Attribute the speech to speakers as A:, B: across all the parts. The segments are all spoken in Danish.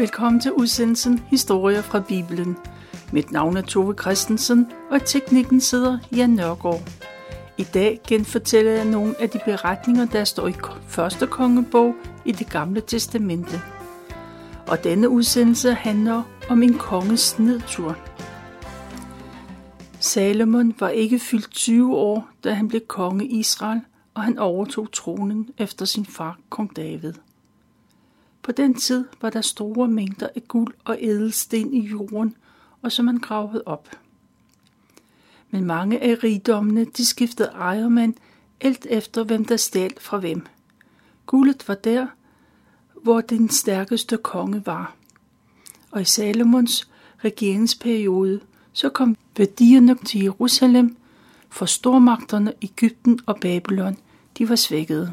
A: Velkommen til udsendelsen Historier fra Bibelen. Mit navn er Tove Christensen, og teknikken sidder Jan Nørgaard. I dag genfortæller jeg nogle af de beretninger, der står i første kongebog i det gamle testamente. Og denne udsendelse handler om en konges nedtur. Salomon var ikke fyldt 20 år, da han blev konge i Israel, og han overtog tronen efter sin far, kong David. På den tid var der store mængder af guld og ædelsten i jorden, og som man gravede op. Men mange af rigdommene, de skiftede ejermand, alt efter hvem der stjal fra hvem. Guldet var der, hvor den stærkeste konge var. Og i Salomons regeringsperiode, så kom værdierne til Jerusalem, for stormagterne Ægypten og Babylon, de var svækkede.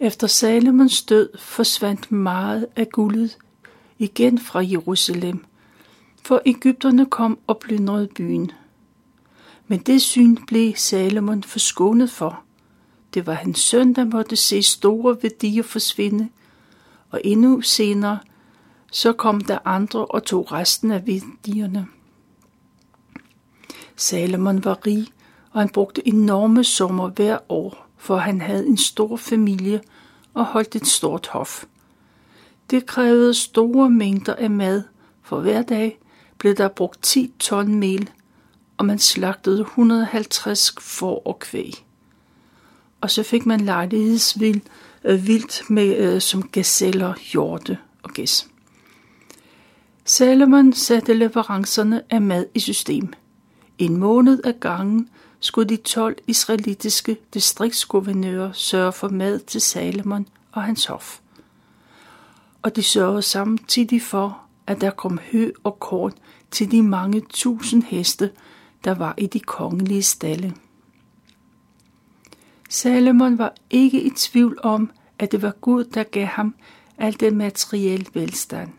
A: Efter Salomons død forsvandt meget af guldet igen fra Jerusalem, for Ægypterne kom og plyndrede byen. Men det syn blev Salomon forskånet for. Det var hans søn, der måtte se store værdier forsvinde, og endnu senere så kom der andre og tog resten af værdierne. Salomon var rig, og han brugte enorme summer hver år, for han havde en stor familie og holdt et stort hof. Det krævede store mængder af mad, for hver dag blev der brugt 10 ton mel, og man slagtede 150 får og kvæg. Og så fik man lejlighedsvild øh, vildt med, øh, som gazeller, hjorte og gæs. Salomon satte leverancerne af mad i system. En måned af gangen skulle de 12 israelitiske distriktsguvernører sørge for mad til Salomon og hans hof. Og de sørgede samtidig for, at der kom hø og korn til de mange tusind heste, der var i de kongelige stalle. Salomon var ikke i tvivl om, at det var Gud, der gav ham al den materielle velstand.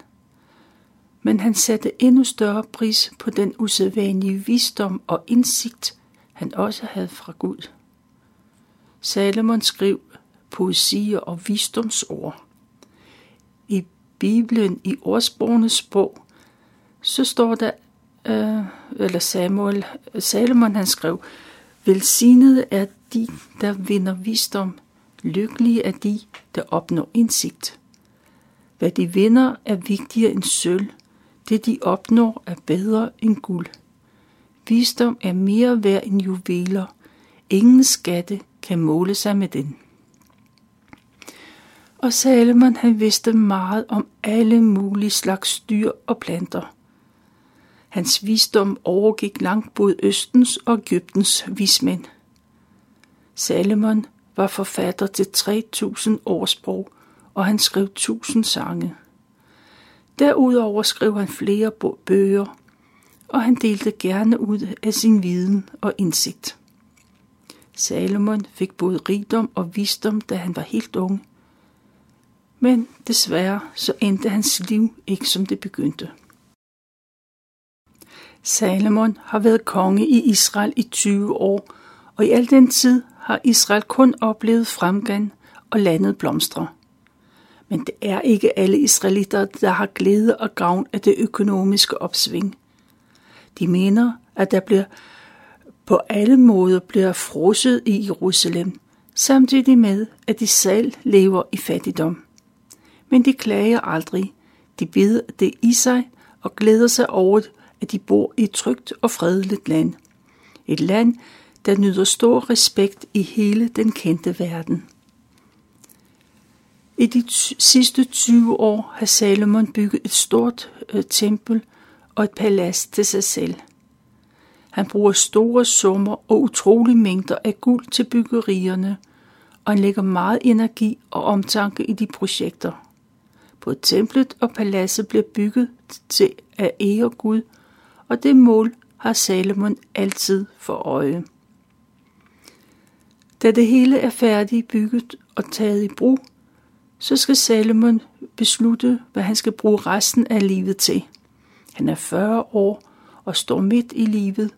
A: Men han satte endnu større pris på den usædvanlige visdom og indsigt, han også havde fra Gud. Salomon skrev poesier og visdomsord. I Bibelen, i ordsprogenes sprog, så står der, øh, eller Samuel, Salomon han skrev, Velsignede er de, der vinder visdom. Lykkelige er de, der opnår indsigt. Hvad de vinder er vigtigere end sølv. Det de opnår er bedre end guld. Visdom er mere værd end juveler. Ingen skatte kan måle sig med den. Og Salomon han vidste meget om alle mulige slags dyr og planter. Hans visdom overgik langt både Østens og Ægyptens vismænd. Salomon var forfatter til 3000 årsprog, og han skrev 1000 sange. Derudover skrev han flere bøger, og han delte gerne ud af sin viden og indsigt. Salomon fik både rigdom og visdom, da han var helt ung. Men desværre så endte hans liv ikke som det begyndte. Salomon har været konge i Israel i 20 år, og i al den tid har Israel kun oplevet fremgang og landet blomstre. Men det er ikke alle israelitter, der har glæde og gavn af det økonomiske opsving. De mener, at der bliver på alle måder bliver frosset i Jerusalem, samtidig med, at de selv lever i fattigdom. Men de klager aldrig. De bider det i sig og glæder sig over, at de bor i et trygt og fredeligt land. Et land, der nyder stor respekt i hele den kendte verden. I de sidste 20 år har Salomon bygget et stort øh, tempel og et palads til sig selv. Han bruger store summer og utrolige mængder af guld til byggerierne, og han lægger meget energi og omtanke i de projekter. Både templet og paladset bliver bygget til at ære Gud, og det mål har Salomon altid for øje. Da det hele er færdigt bygget og taget i brug, så skal Salomon beslutte, hvad han skal bruge resten af livet til. Han er 40 år og står midt i livet.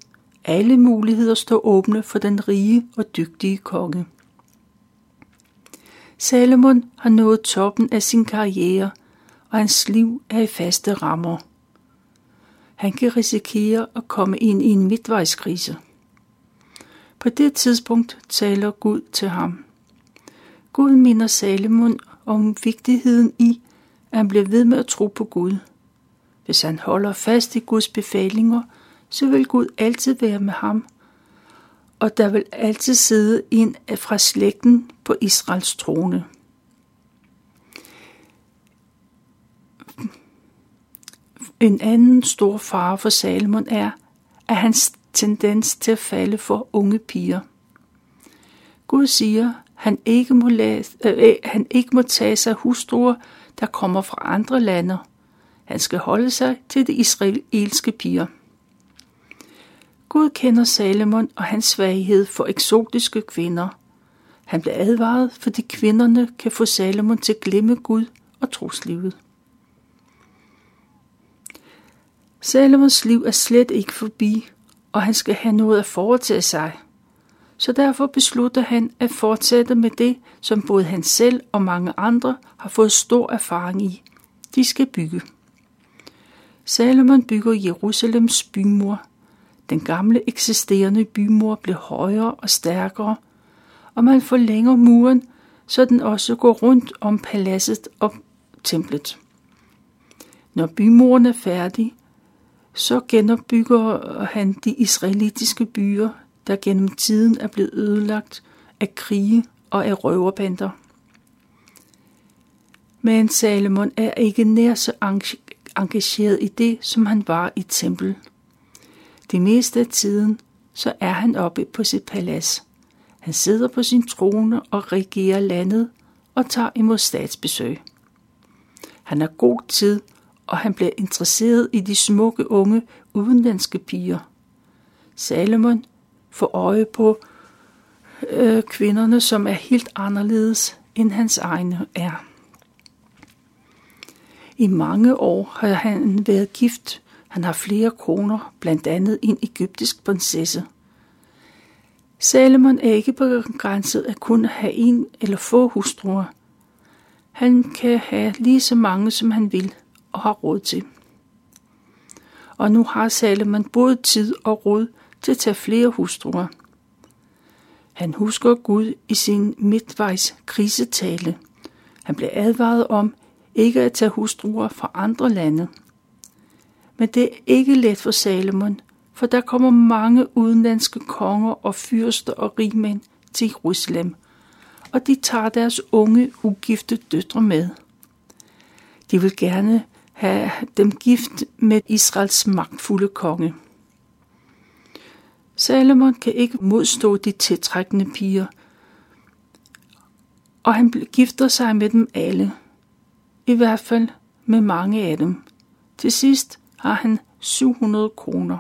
A: Alle muligheder står åbne for den rige og dygtige konge. Salomon har nået toppen af sin karriere, og hans liv er i faste rammer. Han kan risikere at komme ind i en midtvejskrise. På det tidspunkt taler Gud til ham. Gud minder Salomon om vigtigheden i, at han bliver ved med at tro på Gud. Hvis han holder fast i Guds befalinger, så vil Gud altid være med ham, og der vil altid sidde en fra slægten på Israels trone. En anden stor fare for Salomon er, at hans tendens til at falde for unge piger. Gud siger, han ikke må, lade, øh, øh han ikke må tage sig hustruer, der kommer fra andre lande. Han skal holde sig til de israelske piger. Gud kender Salomon og hans svaghed for eksotiske kvinder. Han blev advaret, fordi kvinderne kan få Salomon til at glemme Gud og troslivet. Salomons liv er slet ikke forbi, og han skal have noget at foretage sig. Så derfor beslutter han at fortsætte med det, som både han selv og mange andre har fået stor erfaring i. De skal bygge. Salomon bygger Jerusalems bymur. Den gamle eksisterende bymur blev højere og stærkere, og man forlænger muren, så den også går rundt om paladset og templet. Når bymuren er færdig, så genopbygger han de israelitiske byer, der gennem tiden er blevet ødelagt af krige og af røverbander. Men Salomon er ikke nær så engageret i det, som han var i tempel. Det meste af tiden, så er han oppe på sit palads. Han sidder på sin trone og regerer landet og tager imod statsbesøg. Han har god tid og han bliver interesseret i de smukke unge udenlandske piger. Salomon får øje på øh, kvinderne, som er helt anderledes end hans egne er. I mange år har han været gift. Han har flere koner, blandt andet en egyptisk prinsesse. Salomon er ikke begrænset at kun have en eller få hustruer. Han kan have lige så mange, som han vil – og har råd til. Og nu har Salomon både tid og råd til at tage flere hustruer. Han husker Gud i sin midtvejs krisetale. Han blev advaret om ikke at tage hustruer fra andre lande. Men det er ikke let for Salomon, for der kommer mange udenlandske konger og fyrster og rigmænd til Jerusalem, og de tager deres unge, ugifte døtre med. De vil gerne have dem gift med Israels magtfulde konge. Salomon kan ikke modstå de tiltrækkende piger, og han gifter sig med dem alle. I hvert fald med mange af dem. Til sidst har han 700 kroner.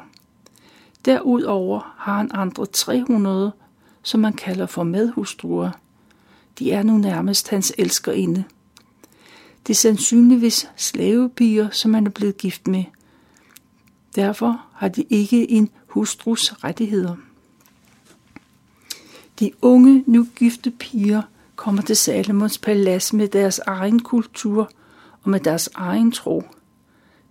A: Derudover har han andre 300, som man kalder for medhustruer. De er nu nærmest hans elskerinde. Det er sandsynligvis slavepiger, som han er blevet gift med. Derfor har de ikke en hustrus rettigheder. De unge, nu gifte piger kommer til Salomons palads med deres egen kultur og med deres egen tro.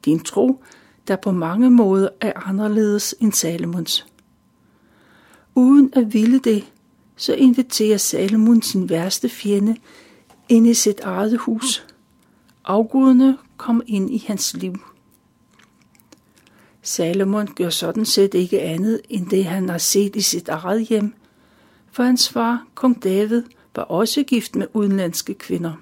A: Det er en tro, der på mange måder er anderledes end Salomons. Uden at ville det, så inviterer Salomon sin værste fjende ind i sit eget hus – afguderne kom ind i hans liv. Salomon gør sådan set ikke andet end det, han har set i sit eget hjem, for hans far, kong David, var også gift med udenlandske kvinder.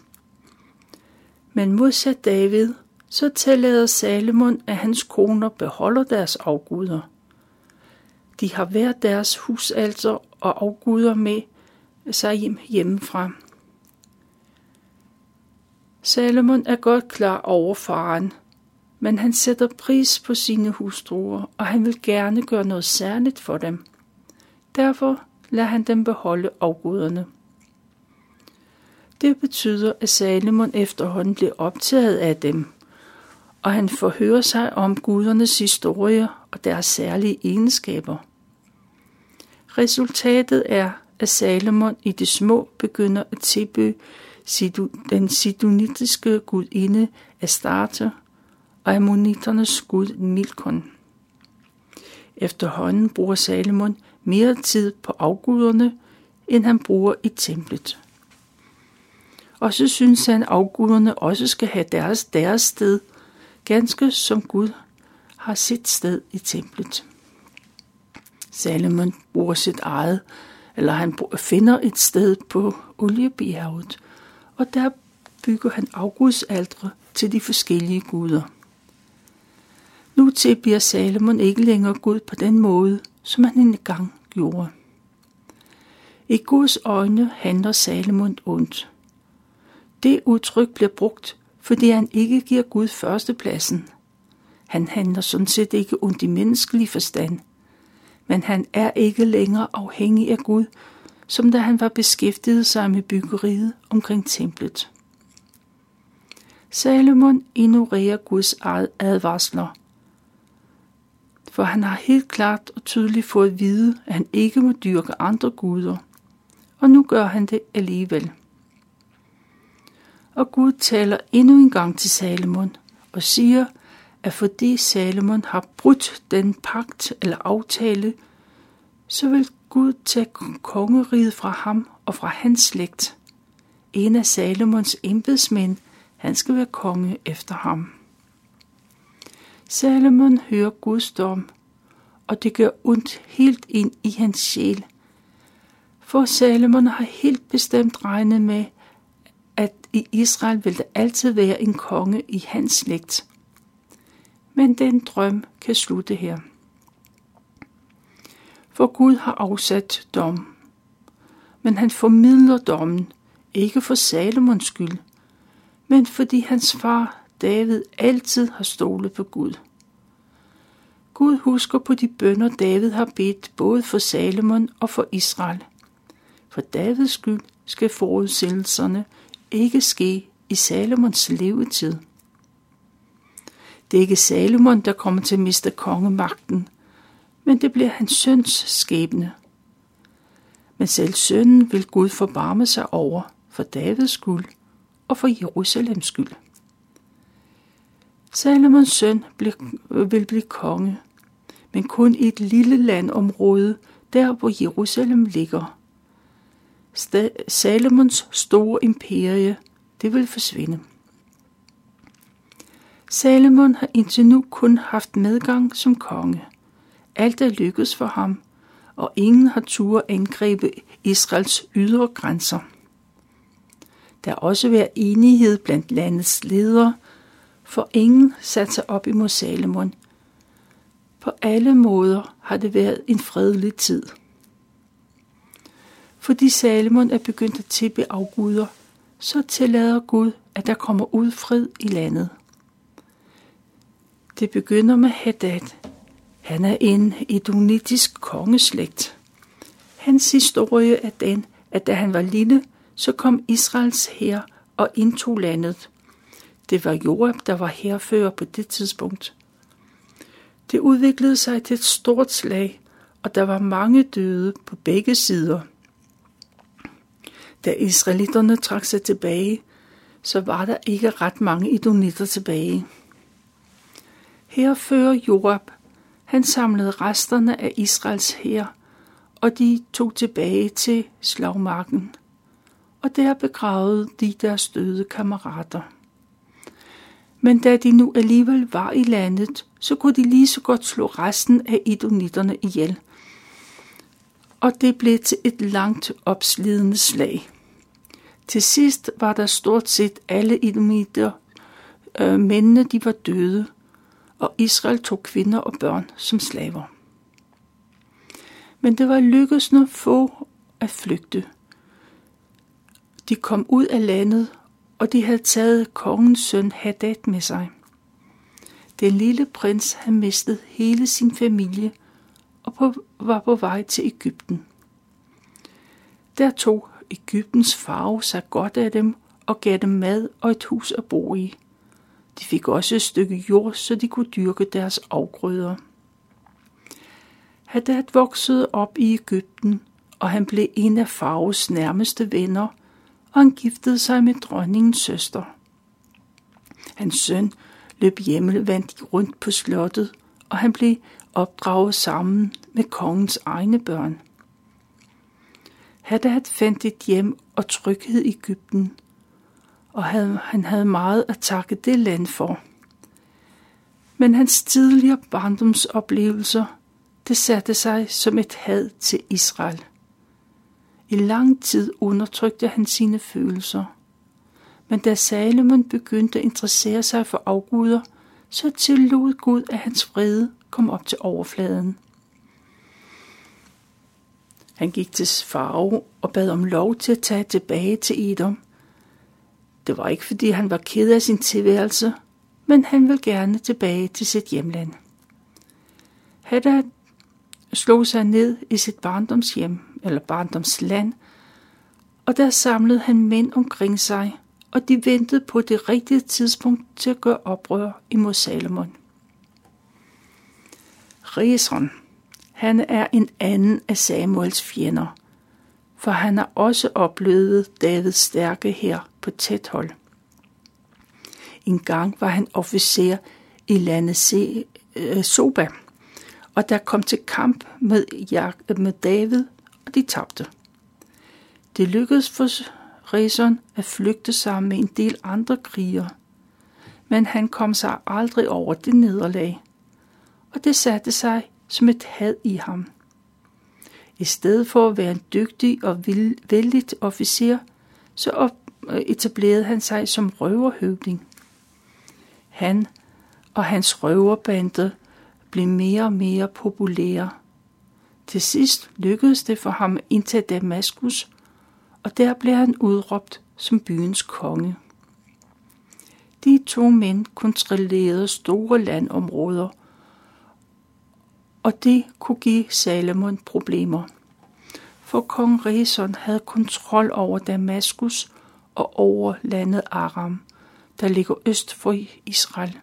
A: Men modsat David, så tillader Salomon, at hans koner beholder deres afguder. De har hver deres husalter og afguder med sig hjemmefra. Salomon er godt klar over faren, men han sætter pris på sine hustruer, og han vil gerne gøre noget særligt for dem. Derfor lader han dem beholde afguderne. Det betyder, at Salomon efterhånden blev optaget af dem, og han forhører sig om gudernes historie og deres særlige egenskaber. Resultatet er, at Salomon i det små begynder at tilbyde den sidonitiske gudinde Astarte og ammoniternes gud Milkon. Efterhånden bruger Salomon mere tid på afguderne, end han bruger i templet. Og så synes han, at afguderne også skal have deres, deres sted, ganske som Gud har sit sted i templet. Salomon bruger sit eget, eller han finder et sted på oliebjerget, og der bygger han afgudsaltre til de forskellige guder. Nu tilbier Salomon ikke længere Gud på den måde, som han engang gjorde. I Guds øjne handler Salomon ondt. Det udtryk bliver brugt, fordi han ikke giver Gud førstepladsen. Han handler sådan set ikke ondt i menneskelig forstand, men han er ikke længere afhængig af Gud, som da han var beskæftiget sig med byggeriet omkring templet. Salomon ignorerer Guds advarsler, for han har helt klart og tydeligt fået at vide, at han ikke må dyrke andre guder, og nu gør han det alligevel. Og Gud taler endnu en gang til Salomon og siger, at fordi Salomon har brudt den pagt eller aftale, så vil Gud tage kongeriget fra ham og fra hans slægt. En af Salomons embedsmænd, han skal være konge efter ham. Salomon hører Guds dom, og det gør ondt helt ind i hans sjæl. For Salomon har helt bestemt regnet med, i Israel vil der altid være en konge i hans slægt. Men den drøm kan slutte her. For Gud har afsat dom. Men han formidler dommen, ikke for Salomons skyld, men fordi hans far David altid har stolet på Gud. Gud husker på de bønder, David har bedt både for Salomon og for Israel. For Davids skyld skal forudsættelserne ikke ske i Salomons levetid. Det er ikke Salomon, der kommer til at miste kongemagten, men det bliver hans søns skæbne. Men selv sønnen vil Gud forbarme sig over for Davids skyld og for Jerusalems skyld. Salomons søn vil blive konge, men kun i et lille landområde, der hvor Jerusalem ligger. Salomons store imperie, det vil forsvinde. Salomon har indtil nu kun haft medgang som konge. Alt er lykkedes for ham, og ingen har tur angribe Israels ydre grænser. Der er også været enighed blandt landets ledere, for ingen satte sig op imod Salomon. På alle måder har det været en fredelig tid. Fordi Salomon er begyndt at tippe afguder, så tillader Gud, at der kommer ud fred i landet. Det begynder med Hadad. Han er en edonitisk kongeslægt. Hans historie er den, at da han var lille, så kom Israels hær og indtog landet. Det var Joab, der var herfører på det tidspunkt. Det udviklede sig til et stort slag, og der var mange døde på begge sider. Da israelitterne trak sig tilbage, så var der ikke ret mange idonitter tilbage. Her fører Joab, han samlede resterne af Israels hær, og de tog tilbage til slagmarken, og der begravede de deres døde kammerater. Men da de nu alligevel var i landet, så kunne de lige så godt slå resten af idonitterne ihjel. Og det blev til et langt opslidende slag. Til sidst var der stort set alle idonitter, øh, mændene de var døde, og Israel tog kvinder og børn som slaver. Men det var lykkedes nu få at flygte. De kom ud af landet, og de havde taget kongens søn Hadad med sig. Den lille prins havde mistet hele sin familie og på, var på vej til Ægypten. Der tog Ægyptens farve sig godt af dem og gav dem mad og et hus at bo i. De fik også et stykke jord, så de kunne dyrke deres afgrøder. Hadad voksede op i Ægypten, og han blev en af Faros nærmeste venner, og han giftede sig med dronningens søster. Hans søn løb hjemmevandt rundt på slottet, og han blev opdraget sammen med kongens egne børn. Hadad fandt et hjem og tryghed i Ægypten, og havde, han havde meget at takke det land for. Men hans tidligere barndomsoplevelser, det satte sig som et had til Israel. I lang tid undertrykte han sine følelser. Men da Salomon begyndte at interessere sig for afguder, så tillod Gud, at hans vrede kom op til overfladen. Han gik til farve og bad om lov til at tage tilbage til Edom. Det var ikke fordi han var ked af sin tilværelse, men han ville gerne tilbage til sit hjemland. Hadad slog sig ned i sit barndomshjem, eller barndomsland, og der samlede han mænd omkring sig, og de ventede på det rigtige tidspunkt til at gøre oprør imod Salomon. Rison han er en anden af Samuels fjender, for han har også oplevet Davids stærke her på tæt hold. En gang var han officer i landet øh, Soba, og der kom til kamp med, med David, og de tabte. Det lykkedes for Rezon at flygte sammen med en del andre krigere, men han kom sig aldrig over det nederlag, og det satte sig som et had i ham. I stedet for at være en dygtig og vældig officer, så øh, etablerede han sig som røverhøvding. Han og hans røverbande blev mere og mere populære. Til sidst lykkedes det for ham at indtage Damaskus, og der blev han udråbt som byens konge. De to mænd kontrollerede store landområder, og det kunne give Salomon problemer. For kong Rezon havde kontrol over Damaskus og over landet Aram, der ligger øst for Israel.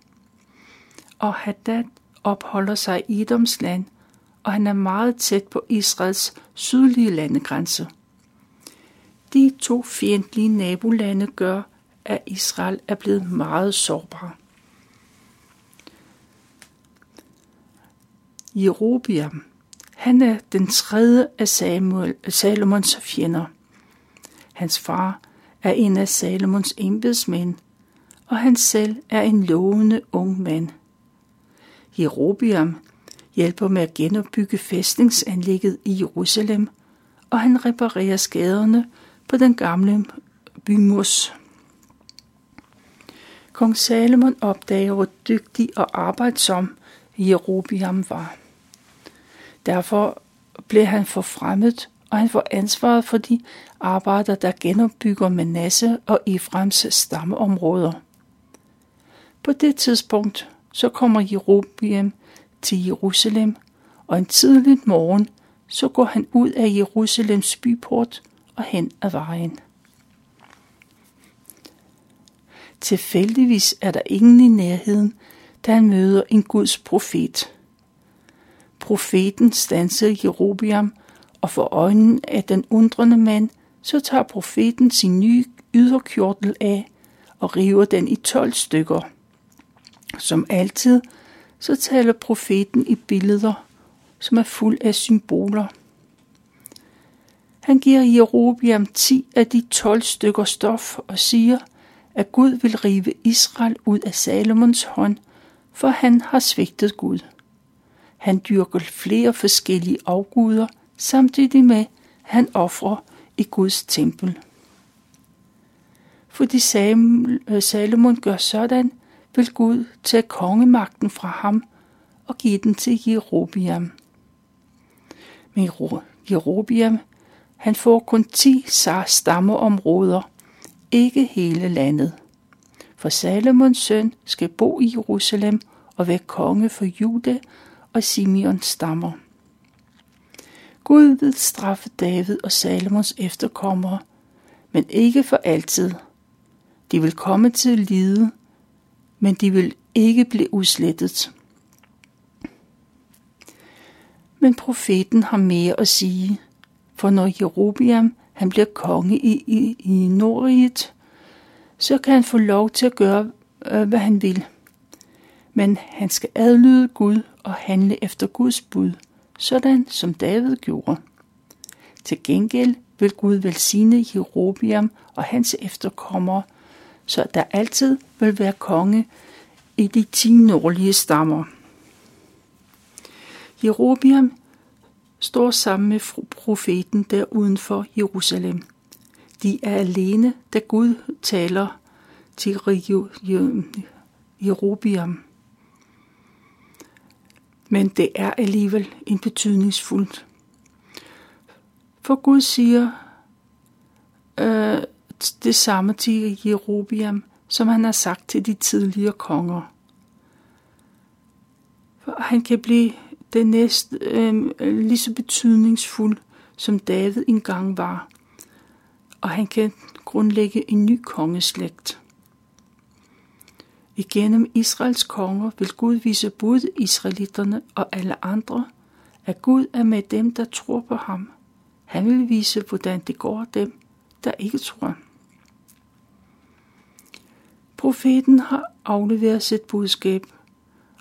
A: Og Hadad opholder sig i Edoms land, og han er meget tæt på Israels sydlige landegrænse. De to fjendtlige nabolande gør, at Israel er blevet meget sårbar. Jerobiam, han er den tredje af Samuel, Salomons fjender. Hans far er en af Salomons embedsmænd, og han selv er en lovende ung mand. Jerobiam hjælper med at genopbygge fæstningsanlægget i Jerusalem, og han reparerer skaderne på den gamle bymurs. Kong Salomon opdager, hvor dygtig og arbejdsom Jerobiam var. Derfor blev han forfremmet, og han får ansvaret for de arbejder, der genopbygger Manasse og Efraims stammeområder. På det tidspunkt så kommer Jerobiam til Jerusalem, og en tidlig morgen så går han ud af Jerusalems byport og hen ad vejen. Tilfældigvis er der ingen i nærheden, da han møder en Guds profet. Profeten stansede Jerobiam, og for øjnene af den undrende mand, så tager profeten sin nye yderkjortel af og river den i 12 stykker. Som altid, så taler profeten i billeder, som er fuld af symboler. Han giver Jerobiam 10 af de 12 stykker stof og siger, at Gud vil rive Israel ud af Salomons hånd, for han har svigtet Gud. Han dyrker flere forskellige afguder, samtidig med, at han offrer i Guds tempel. Fordi øh, Salomon gør sådan, vil Gud tage kongemagten fra ham og give den til Jerobiam. Men Jerobiam, han får kun 10 stammeområder, ikke hele landet. For Salomons søn skal bo i Jerusalem og være konge for Juda og Simeons stammer. Gud vil straffe David og Salomons efterkommere, men ikke for altid. De vil komme til at lide, men de vil ikke blive udslettet. Men profeten har mere at sige, for når Jerobiam han bliver konge i, i, i Nordriget, så kan han få lov til at gøre, øh, hvad han vil. Men han skal adlyde Gud og handle efter Guds bud, sådan som David gjorde. Til gengæld vil Gud velsigne Jerobiam og hans efterkommere, så der altid vil være konge i de ti nordlige stammer. Jerobiam står sammen med profeten der uden for Jerusalem. De er alene, da Gud taler til Jerobiam. Men det er alligevel en betydningsfuldt. For Gud siger øh, det samme til Jerobiam, som han har sagt til de tidligere konger. For han kan blive det næste øh, lige så betydningsfuld, som David engang var. Og han kan grundlægge en ny kongeslægt. Igennem Israels konger vil Gud vise både israelitterne og alle andre, at Gud er med dem, der tror på ham. Han vil vise, hvordan det går dem, der ikke tror. Profeten har afleveret sit budskab,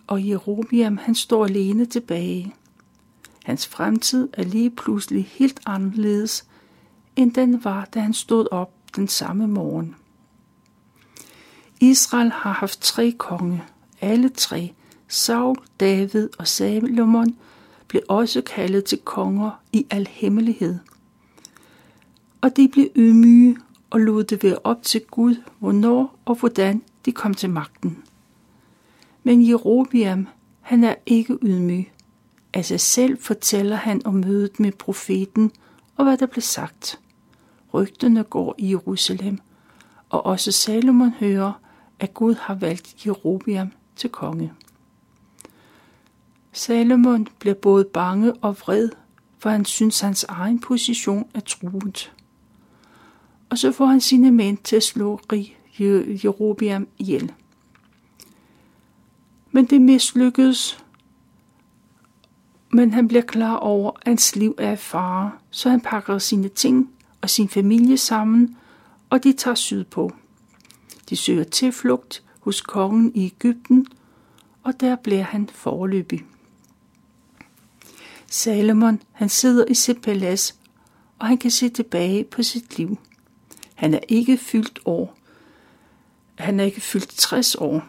A: og Jerobiam han står alene tilbage. Hans fremtid er lige pludselig helt anderledes, end den var, da han stod op den samme morgen. Israel har haft tre konge. Alle tre, Saul, David og Salomon, blev også kaldet til konger i al hemmelighed. Og de blev ydmyge og lod det være op til Gud, hvornår og hvordan de kom til magten. Men Jerobiam, han er ikke ydmyg. Af sig selv fortæller han om mødet med profeten og hvad der blev sagt. Rygterne går i Jerusalem, og også Salomon hører, at Gud har valgt Jerobiam til konge. Salomon bliver både bange og vred, for han synes, hans egen position er truet. Og så får han sine mænd til at slå Jerobiam ihjel. Men det mislykkedes, men han bliver klar over, at hans liv er i fare, så han pakker sine ting og sin familie sammen, og de tager sydpå. De søger tilflugt hos kongen i Ægypten, og der bliver han forløbig. Salomon, han sidder i sit palads, og han kan se tilbage på sit liv. Han er ikke fyldt år. Han er ikke fyldt 60 år,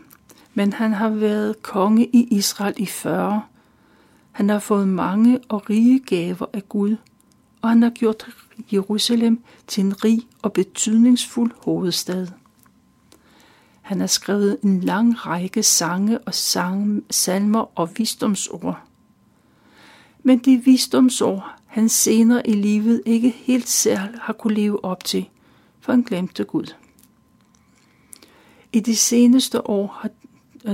A: men han har været konge i Israel i 40. Han har fået mange og rige gaver af Gud, og han har gjort Jerusalem til en rig og betydningsfuld hovedstad. Han har skrevet en lang række sange og sang, salmer og visdomsord. Men de visdomsord, han senere i livet ikke helt selv har kunne leve op til, for han glemte Gud. I de seneste år har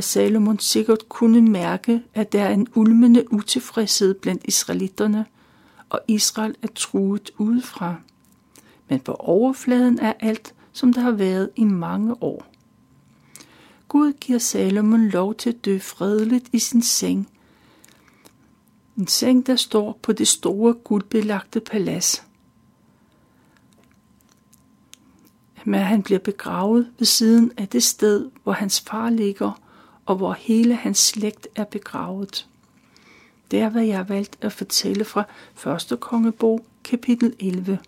A: Salomon sikkert kunne mærke, at der er en ulmende utilfredshed blandt israelitterne, og Israel er truet udefra. Men på overfladen er alt, som der har været i mange år. Gud giver Salomon lov til at dø fredeligt i sin seng. En seng, der står på det store guldbelagte palads. Men han bliver begravet ved siden af det sted, hvor hans far ligger, og hvor hele hans slægt er begravet. Det er, hvad jeg har valgt at fortælle fra 1. kongebog, kapitel 11.